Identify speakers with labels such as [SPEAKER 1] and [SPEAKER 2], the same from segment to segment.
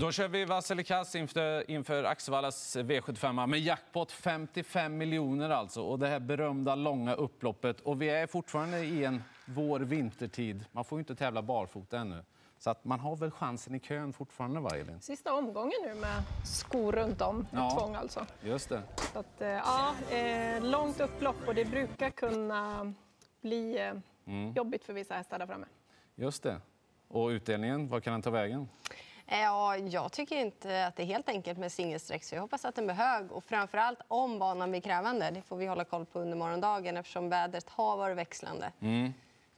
[SPEAKER 1] Då kör vi Vasselikass inför, inför Axevallas V75 med jackpot 55 miljoner alltså. Och det här berömda långa upploppet. Och vi är fortfarande i en vår-vintertid. Man får ju inte tävla barfota ännu. Så att man har väl chansen i kön fortfarande, va, Elin?
[SPEAKER 2] Sista omgången nu med skor runt om, ja, tvång alltså.
[SPEAKER 1] Just det.
[SPEAKER 2] Så att, eh, ja, eh, långt upplopp och det brukar kunna bli eh, mm. jobbigt för vissa hästar där framme.
[SPEAKER 1] Just det. Och utdelningen, var kan den ta vägen?
[SPEAKER 3] Ja, jag tycker inte att det är helt enkelt med singelsträck, så jag hoppas att den blir hög. Och framförallt om banan blir krävande. Det får vi hålla koll på under morgondagen eftersom vädret har varit växlande mm.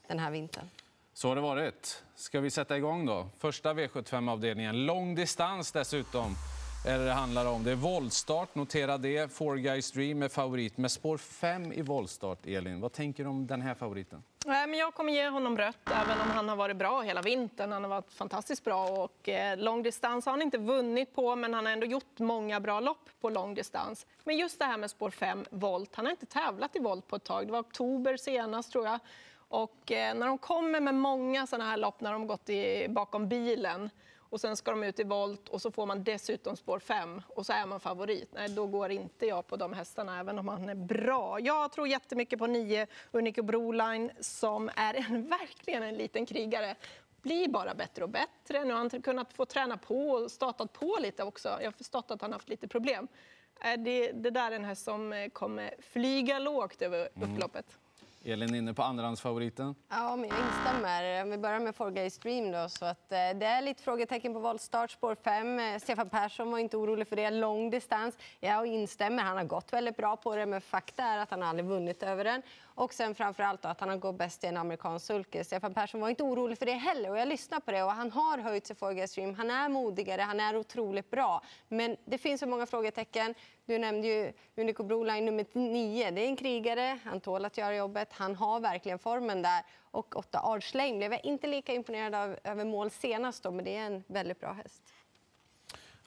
[SPEAKER 3] den här vintern.
[SPEAKER 1] Så har det varit. Ska vi sätta igång då? Första V75-avdelningen. Lång distans dessutom eller det handlar om. Det är voltstart, notera det. Four Guys Dream är favorit med spår 5 i voltstart. Elin, vad tänker du om den här favoriten?
[SPEAKER 2] Nej, men jag kommer ge honom rött, även om han har varit bra hela vintern. Han har varit fantastiskt bra. Och, eh, långdistans har han inte vunnit på, men han har ändå gjort många bra lopp på långdistans. Men just det här med spår 5 volt, han har inte tävlat i volt på ett tag. Det var oktober senast, tror jag. Och eh, när de kommer med många sådana här lopp, när de gått i, bakom bilen och sen ska de ut i volt och så får man dessutom spår 5 och så är man favorit. Nej, då går inte jag på de hästarna, även om han är bra. Jag tror jättemycket på 9 Unico Broline som är en, verkligen en liten krigare blir bara bättre och bättre. Nu har han kunnat få träna på och startat på lite också. Jag har förstått att han haft lite problem. Det, det där är en häst som eh, kommer flyga lågt över mm. upploppet. Mm.
[SPEAKER 1] Elin inne på andrahandsfavoriten.
[SPEAKER 3] Ja, men jag instämmer. Om vi börjar med Forgay Stream. Då, så att, eh, det är lite frågetecken på voltstart, spår 5. Eh, Stefan Persson var inte orolig för det. Lång distans. Jag instämmer. Han har gått väldigt bra på det, men fakta är att han aldrig vunnit över den. Och sen framför allt att han har gått bäst i en amerikansk sulke. Stefan Persson var inte orolig för det heller. Och jag lyssnar på det och han har höjt sig Forgay Stream. Han är modigare, han är otroligt bra. Men det finns så många frågetecken. Du nämnde ju Unico Broline nummer 9. Det är en krigare, han tål att göra jobbet. Han har verkligen formen där. Och åtta Arch blev jag inte lika imponerad av över mål senast, då, men det är en väldigt bra häst.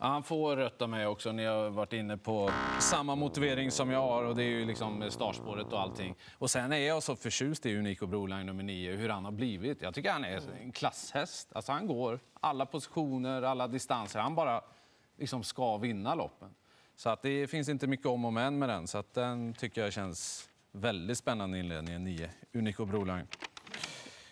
[SPEAKER 1] Ja, han får rött av mig också. Ni har varit inne på samma motivering som jag har och det är ju liksom startspåret och allting. Och sen är jag så förtjust i Unico Broline nummer 9, hur han har blivit. Jag tycker han är en klasshäst. Alltså han går alla positioner, alla distanser. Han bara liksom ska vinna loppen. Så att det finns inte mycket om och men med den. Så att den tycker jag känns väldigt spännande i inledningen, 9, Unico Broline.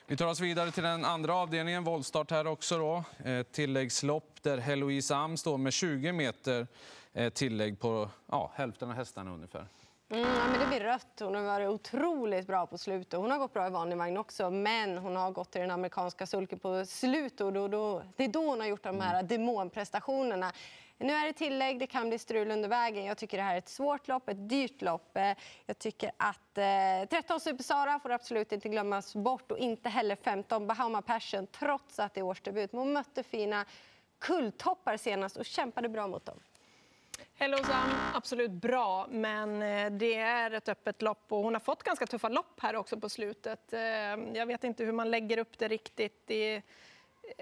[SPEAKER 1] Vi tar oss vidare till den andra avdelningen, voltstart här också. Då. Eh, tilläggslopp där Heloise Am står med 20 meter eh, tillägg på ja, hälften av hästarna ungefär.
[SPEAKER 3] Mm, ja, men det blir rött. Hon har varit otroligt bra på slutet. Hon har gått bra i vanlig vagn också, men hon har gått till den amerikanska sulken på slutet. Och då, då, det är då hon har gjort de här mm. demonprestationerna. Nu är det tillägg, det kan bli strul under vägen. Jag tycker det här är ett svårt lopp, ett dyrt lopp. Eh, jag tycker att eh, 13 Supersara får absolut inte glömmas bort och inte heller 15 Bahama Passion, trots att det är årsdebut. hon mötte fina kulltoppar senast och kämpade bra mot dem.
[SPEAKER 2] Hello Sam, absolut bra, men eh, det är ett öppet lopp och hon har fått ganska tuffa lopp här också på slutet. Eh, jag vet inte hur man lägger upp det riktigt. Det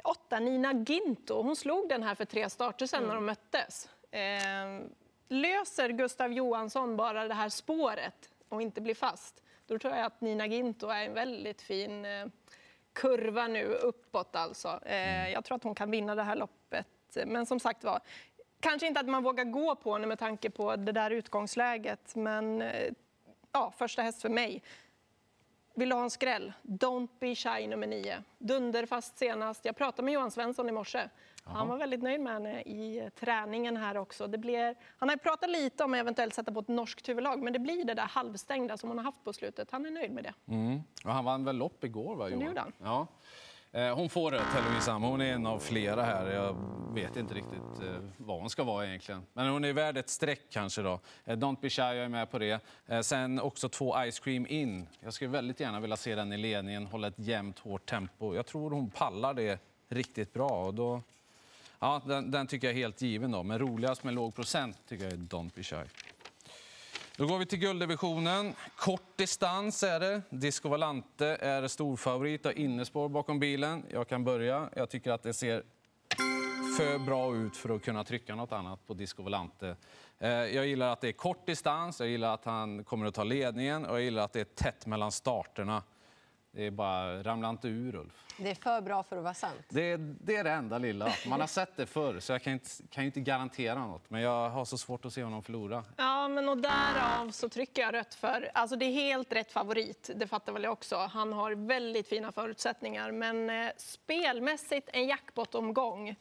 [SPEAKER 2] åtta Nina Ginto. Hon slog den här för tre starter sen mm. när de möttes. Eh, löser Gustav Johansson bara det här spåret och inte blir fast, då tror jag att Nina Ginto är en väldigt fin eh, kurva nu uppåt. Alltså. Eh, mm. jag tror att hon kan vinna det här loppet. Men som sagt var, kanske inte att man vågar gå på henne med tanke på det där utgångsläget. Men eh, ja, första häst för mig. Vill du ha en skräll? Don't be shy nummer nio. Dunderfast senast. Jag pratade med Johan Svensson i morse. Han var väldigt nöjd med henne i träningen här också. Det blir, han har pratat lite om att eventuellt sätta på ett norskt huvudlag, men det blir det där halvstängda som han har haft på slutet. Han är nöjd med det.
[SPEAKER 1] Mm. Han vann väl lopp igår, va, Johan?
[SPEAKER 2] Det gjorde han.
[SPEAKER 1] Ja. Eh, hon får rött, Heloise Hon är en av flera här. Jag vet inte riktigt eh, vad hon ska vara egentligen. Men hon är värd ett streck kanske då. Eh, Don't be shy, jag är med på det. Sen också två Ice Cream In. Jag skulle väldigt gärna vilja se den i ledningen, hålla ett jämnt, hårt tempo. Jag tror hon pallar det riktigt bra. Och då, ja, den, den tycker jag är helt given då. Men roligast med låg procent tycker jag är Don't be shy. Då går vi till gulddivisionen. Kort distans är det. Disco Valante är storfavorit och innespår bakom bilen. Jag kan börja. Jag tycker att det ser för bra ut för att kunna trycka något annat på Disco Volante. Eh, jag gillar att det är kort distans, jag gillar att han kommer att ta ledningen och jag gillar att det är tätt mellan starterna. Det är bara, ramla inte ur Ulf.
[SPEAKER 3] Det är för bra för att vara sant.
[SPEAKER 1] Det är, det är det enda lilla. Man har sett det förr, så jag kan inte, kan inte garantera något. Men jag har så svårt att se honom förlora.
[SPEAKER 2] Ja, men och därav så trycker jag rött för... Alltså det är helt rätt favorit, det fattar väl jag också. Han har väldigt fina förutsättningar. Men eh, spelmässigt en jackpot-omgång.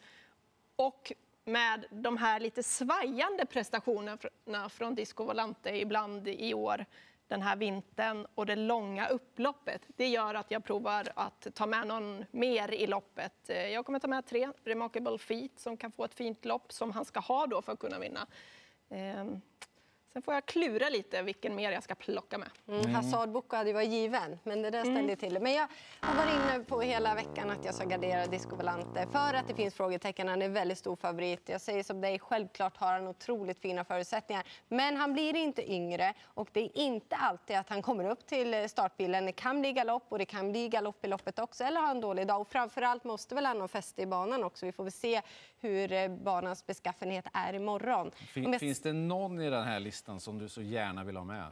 [SPEAKER 2] Och med de här lite svajande prestationerna från Disco Volante ibland i år den här vintern och det långa upploppet. Det gör att jag provar att ta med någon mer i loppet. Eh, jag kommer ta med tre, Remarkable Feet, som kan få ett fint lopp som han ska ha då för att kunna vinna. Ehm, Sen får jag klura lite vilken mer jag ska plocka med.
[SPEAKER 3] Mm, Hazard Boko hade ju varit given, men det där ställde mm. till. Men jag har varit inne på hela veckan att jag ska gardera Disco Volante för att det finns frågetecken. Han är väldigt stor favorit. Jag säger som dig, självklart har han otroligt fina förutsättningar. Men han blir inte yngre och det är inte alltid att han kommer upp till startbilen. Det kan bli galopp och det kan bli galopp i loppet också eller ha en dålig dag. Och framförallt måste väl han ha fäste i banan också. Vi får väl se hur eh, banans beskaffenhet är imorgon.
[SPEAKER 1] Fin, jag... Finns det någon i den här listan som du så gärna vill ha med?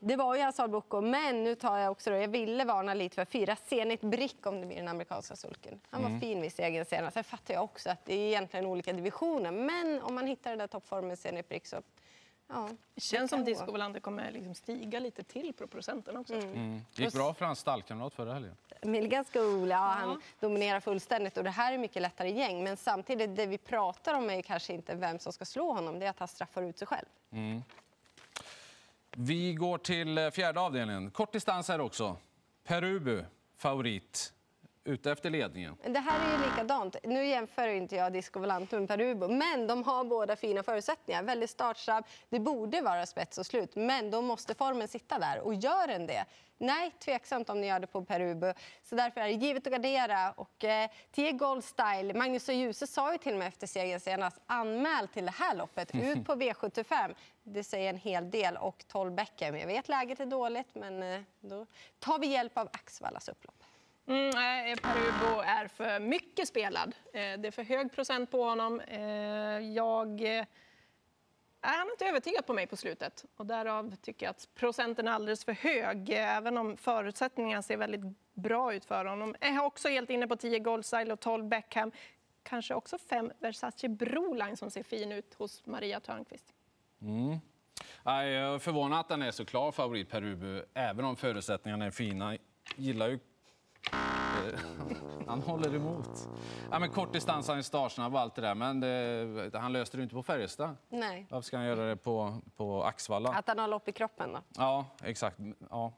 [SPEAKER 3] Det var ju Hazard Boko, men nu tar jag också då, jag ville varna lite för fyra Zenit Brick om det blir den amerikanska sulken. Han var mm. fin vid segern senast. Sen fattar jag också att det är egentligen olika divisioner, men om man hittar den där toppformen Zenit Brick så
[SPEAKER 2] Ja, det känns som Disco Volante kommer liksom stiga lite till på procenten också. Mm.
[SPEAKER 1] Mm. Det gick bra för hans stallkamrat förra helgen.
[SPEAKER 3] Milligan School, ja, han dominerar fullständigt och det här är mycket lättare gäng. Men samtidigt, det vi pratar om är kanske inte vem som ska slå honom, det är att han straffar ut sig själv. Mm.
[SPEAKER 1] Vi går till eh, fjärde avdelningen. Kort distans här också. Perubu, favorit ute efter ledningen.
[SPEAKER 3] Det här är ju likadant. Nu jämför inte jag Disco Volante med Perubo, men de har båda fina förutsättningar. Väldigt startsnabb. Det borde vara spets och slut, men då måste formen sitta där. Och gör den det? Nej, tveksamt om ni gör det på Perubo. Så därför är det givet att gardera. Och eh, 10 Gold Style, Magnus och Djuse sa ju till och med efter segern senast, anmäl till det här loppet, ut på V75. Det säger en hel del. Och 12 Beckham. Jag vet läget är dåligt, men eh, då tar vi hjälp av Axvallas upplopp.
[SPEAKER 2] Mm, eh, Perubo är för mycket spelad. Eh, det är för hög procent på honom. Jag... Eh, han har inte övertygad på mig på slutet. Och därav tycker jag att procenten är alldeles för hög, även om förutsättningarna ser väldigt bra ut för honom. Jag är också helt inne på 10 Goldstyle och 12 Beckham. Kanske också 5 Versace Broline som ser fin ut hos Maria Törnqvist.
[SPEAKER 1] Mm. Jag är förvånad att den är så klar favorit Perubu, även om förutsättningarna är fina. Gillar ju Eh, han håller emot. Ja, men kort distans, han är startsnabb och allt det där. Men det, han löste det inte på Färjestad.
[SPEAKER 3] Nej.
[SPEAKER 1] Varför ska han göra det på, på Axvalla?
[SPEAKER 3] Att han har lopp i kroppen då?
[SPEAKER 1] Ja, exakt. Ja.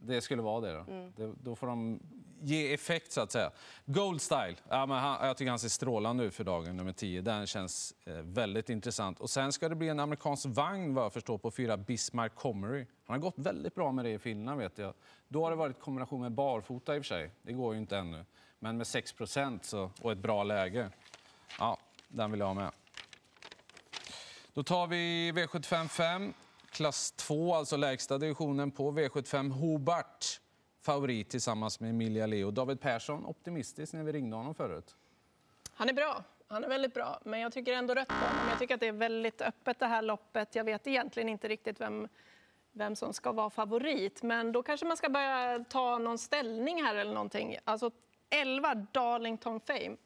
[SPEAKER 1] Det skulle vara det. Då. Mm. det då får de ge effekt, så att säga. Gold Style. Ja, men han, jag tycker han ser strålande ut för dagen, nummer 10. Den känns eh, väldigt intressant. Och sen ska det bli en amerikansk vagn, vad jag förstår, på fyra Bismarck Comrie. Han har gått väldigt bra med det i Finland, vet jag. Då har det varit kombination med barfota i och för sig. Det går ju inte ännu. Men med 6 så, och ett bra läge. Ja, den vill jag ha med. Då tar vi V75 5, klass 2, alltså lägsta divisionen på V75 Hobart favorit tillsammans med Emilia Leo. David Persson, optimistisk när vi ringde honom förut.
[SPEAKER 2] Han är bra. Han är väldigt bra, men jag tycker ändå rött på honom. Jag tycker att det är väldigt öppet det här loppet. Jag vet egentligen inte riktigt vem, vem som ska vara favorit, men då kanske man ska börja ta någon ställning här eller någonting. Alltså 11 Darlington Fame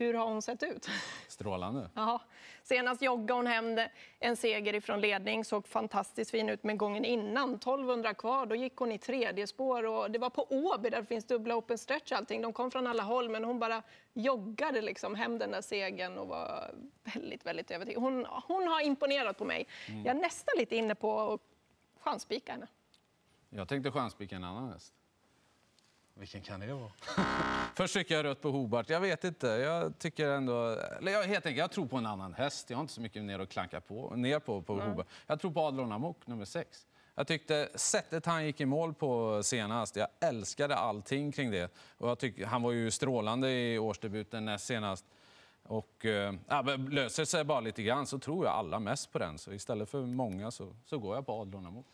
[SPEAKER 2] hur har hon sett ut?
[SPEAKER 1] Strålande.
[SPEAKER 2] Jaha. Senast joggade hon hem en seger ifrån ledning, såg fantastiskt fin ut. Men gången innan, 1200 kvar, då gick hon i tredje spår. Och det var på Åby där det finns dubbla open stretch allting. De kom från alla håll, men hon bara joggade liksom hem den där segern och var väldigt, väldigt övertygad. Hon, hon har imponerat på mig. Mm. Jag är nästan lite inne på att chanspika henne.
[SPEAKER 1] Jag tänkte chanspika en annan häst. Vilken kan det vara? Först tycker jag rött på Hobart. Jag vet inte. Jag tycker ändå... Eller jag, helt enkelt, jag tror på en annan häst. Jag har inte så mycket ner att klanka på, ner på, på Hobart. Jag tror på Adlon Amok, nummer sex. Jag tyckte sättet han gick i mål på senast, jag älskade allting kring det. Och jag tyck, han var ju strålande i årsdebuten näst senast. Och äh, löser sig bara lite grann så tror jag alla mest på den. Så istället för många så, så går jag på Adlon Amok.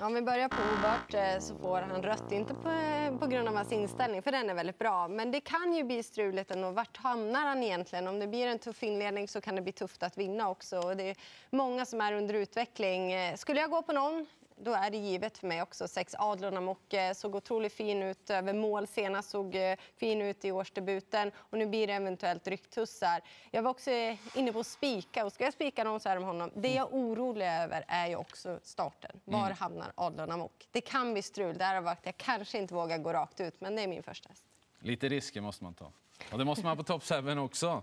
[SPEAKER 3] Om vi börjar på Obert eh, så får han rött, inte på, på grund av hans inställning, för den är väldigt bra. Men det kan ju bli struligt ändå. Vart hamnar han egentligen? Om det blir en tuff inledning så kan det bli tufft att vinna också. Och det är många som är under utveckling. Eh, skulle jag gå på någon då är det givet för mig också. Sex Adlon Amok såg otroligt fin ut över mål senast, såg eh, fin ut i årsdebuten och nu blir det eventuellt rycktussar. Jag var också inne på att spika och ska jag spika någon så är det honom. Det jag är orolig över är ju också starten. Var mm. hamnar Adlon Amok? Det kan bli strul, därav jag kanske inte vågar gå rakt ut, men det är min första häst.
[SPEAKER 1] Lite risker måste man ta. Och det måste man på Top 7 också.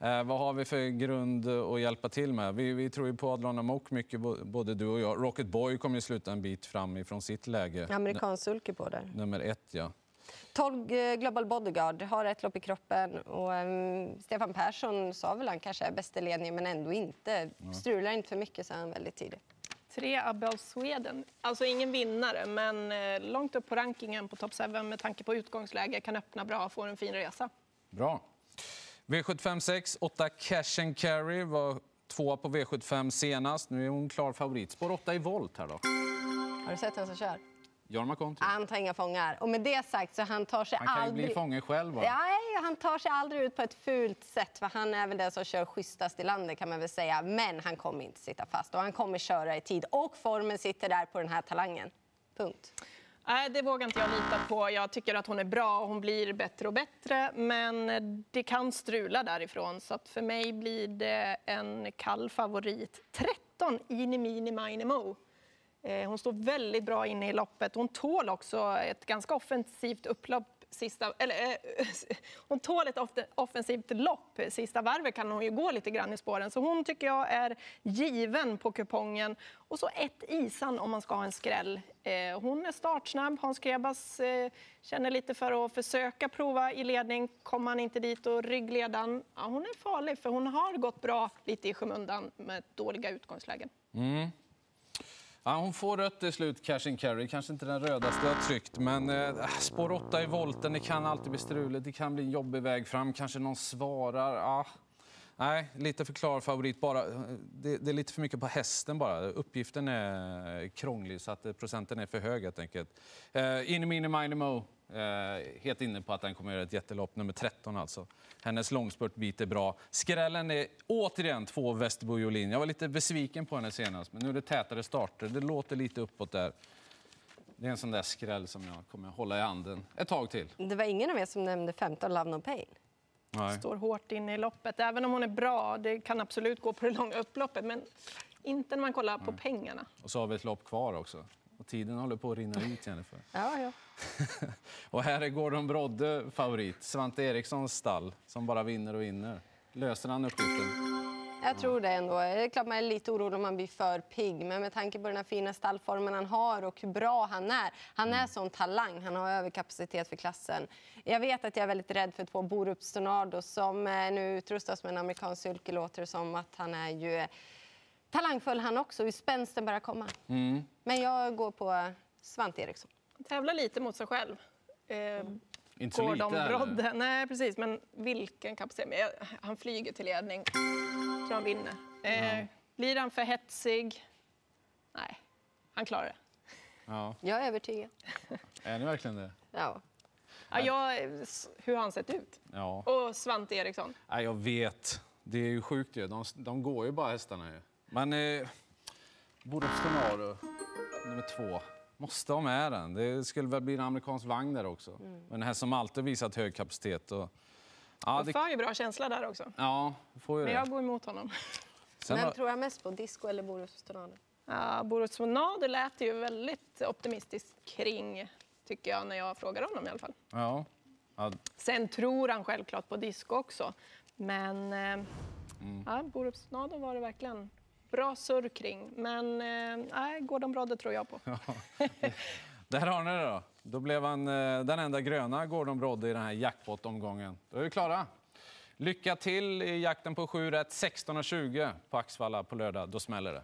[SPEAKER 1] Eh, vad har vi för grund att hjälpa till med? Vi, vi tror ju på Adlon Amok mycket, både du och jag. Rocket Boy kommer ju sluta en bit fram ifrån sitt läge.
[SPEAKER 3] Amerikansk sulke på där.
[SPEAKER 1] Nummer ett, ja.
[SPEAKER 3] 12 eh, Global Bodyguard har ett lopp i kroppen. Och, um, Stefan Persson sa väl han kanske är bäst i ledningen, men ändå inte. Strular inte för mycket så är han väldigt tidig.
[SPEAKER 2] Tre Abel Sweden. Alltså ingen vinnare, men eh, långt upp på rankingen på topp 7 med tanke på utgångsläge. Kan öppna bra och få en fin resa.
[SPEAKER 1] Bra. V75 6, 8 Cash and Carry var tvåa på V75 senast. Nu är hon klar favorit. Spår 8 i volt här då.
[SPEAKER 3] Har du sett vem som kör?
[SPEAKER 1] Jorma Kontio.
[SPEAKER 3] Han tar inga fångar. Och med det sagt så han tar sig
[SPEAKER 1] han kan
[SPEAKER 3] aldrig...
[SPEAKER 1] bli fånge själv. Va?
[SPEAKER 3] Ja, han tar sig aldrig ut på ett fult sätt. För han är väl den som kör schysstast i landet kan man väl säga. Men han kommer inte sitta fast och han kommer köra i tid. Och formen sitter där på den här talangen. Punkt.
[SPEAKER 2] Nej, det vågar inte jag lita på. Jag tycker att hon är bra och hon blir bättre och bättre. Men det kan strula därifrån. Så att för mig blir det en kall favorit. 13, Ini Mini Mini Mo. Eh, hon står väldigt bra inne i loppet. Hon tål också ett ganska offensivt upplopp sista, eller, eh, hon tål ett offensivt lopp. Sista varvet kan hon ju gå lite grann i spåren. Så hon tycker jag är given på kupongen. Och så ett Isan om man ska ha en skräll. Eh, hon är startsnabb. Hans Krebas eh, känner lite för att försöka prova i ledning. Kommer han inte dit och ryggledan, ja, hon är farlig för hon har gått bra lite i skymundan med dåliga utgångslägen.
[SPEAKER 1] Mm. Ja, hon får rött i slut, Cash and Carry. Kanske inte den rödaste jag tryckt, men eh, äh, spår 8 i volten, det kan alltid bli struligt. Det kan bli en jobbig väg fram, kanske någon svarar. Ah. Nej, lite för klar favorit. Bara, det, det, är lite för mycket på hästen bara. Uppgiften är krånglig så att eh, procenten är för hög helt enkelt. Eh, in i mini, mini, mo. Eh, helt inne på att den kommer att göra ett jättelopp, nummer 13 alltså. Hennes långspurtbit är bra. Skrällen är återigen två Västerbo Jolin. Jag var lite besviken på henne senast, men nu är det tätare starter. Det låter lite uppåt där. Det är en sån där skräll som jag kommer att hålla i handen ett tag till.
[SPEAKER 3] Det var ingen av er som nämnde 15 Love No Pain.
[SPEAKER 2] Nej. Står hårt inne i loppet. Även om hon är bra, det kan absolut gå på det långa upploppet, men inte när man kollar på Nej. pengarna.
[SPEAKER 1] Och så har vi ett lopp kvar också. Och tiden håller på att rinna ut, Jennifer.
[SPEAKER 3] Ja, ja.
[SPEAKER 1] och här är Gordon Brodde favorit. Svante Erikssons stall som bara vinner och vinner. Löser han uppgiften?
[SPEAKER 3] Jag tror det ändå. Det är klart man är lite orolig om man blir för pigg, men med tanke på den här fina stallformen han har och hur bra han är. Han är mm. sån talang, han har överkapacitet för klassen. Jag vet att jag är väldigt rädd för två Borups Tornado som eh, nu utrustas med en amerikansk sulke, låter som att han är ju talangfull han också, hur spänsten börjar komma. Mm. Men jag går på Svante Eriksson.
[SPEAKER 2] Tävlar lite mot sig själv. Eh. Inte så lite? Brodde. Nej, precis. Men vilken kapacitet. Han flyger till ledning. Jag tror han vinner. Eh, ja. Blir han för hetsig? Nej, han klarar det.
[SPEAKER 3] Ja. Jag är övertygad.
[SPEAKER 1] Är ni verkligen det?
[SPEAKER 3] Ja.
[SPEAKER 2] ja jag, hur har han sett ut? Ja. Och Svante Eriksson?
[SPEAKER 1] Ja, jag vet. Det är ju sjukt ju. De, de går ju bara hästarna ju. Men eh, Borups Tornado, nummer två. Måste ha med den. Det skulle väl bli en amerikansk vagn där också. Mm. Men den här som alltid visat hög kapacitet. Och,
[SPEAKER 2] ja, det... får ju bra känsla där också.
[SPEAKER 1] Ja, får ju
[SPEAKER 2] Men
[SPEAKER 1] det.
[SPEAKER 2] jag går emot honom.
[SPEAKER 3] Sen Vem tror jag mest på? Disco eller Borups Tornado?
[SPEAKER 2] Ja, Borups Tornado lät ju väldigt optimistiskt kring, tycker jag, när jag frågar honom i alla fall.
[SPEAKER 1] Ja. ja.
[SPEAKER 2] Sen tror han självklart på disco också. Men eh, mm. ja, Borups Tornado var det verkligen bra surr kring. Men eh, nej, Gordon Brodde tror jag på.
[SPEAKER 1] Där har ni det då. Då blev han eh, den enda gröna Gordon Brodde i den här jackpot-omgången. Då är vi klara. Lycka till i jakten på 7 rätt 16.20 på Axvalla på lördag. Då smäller det.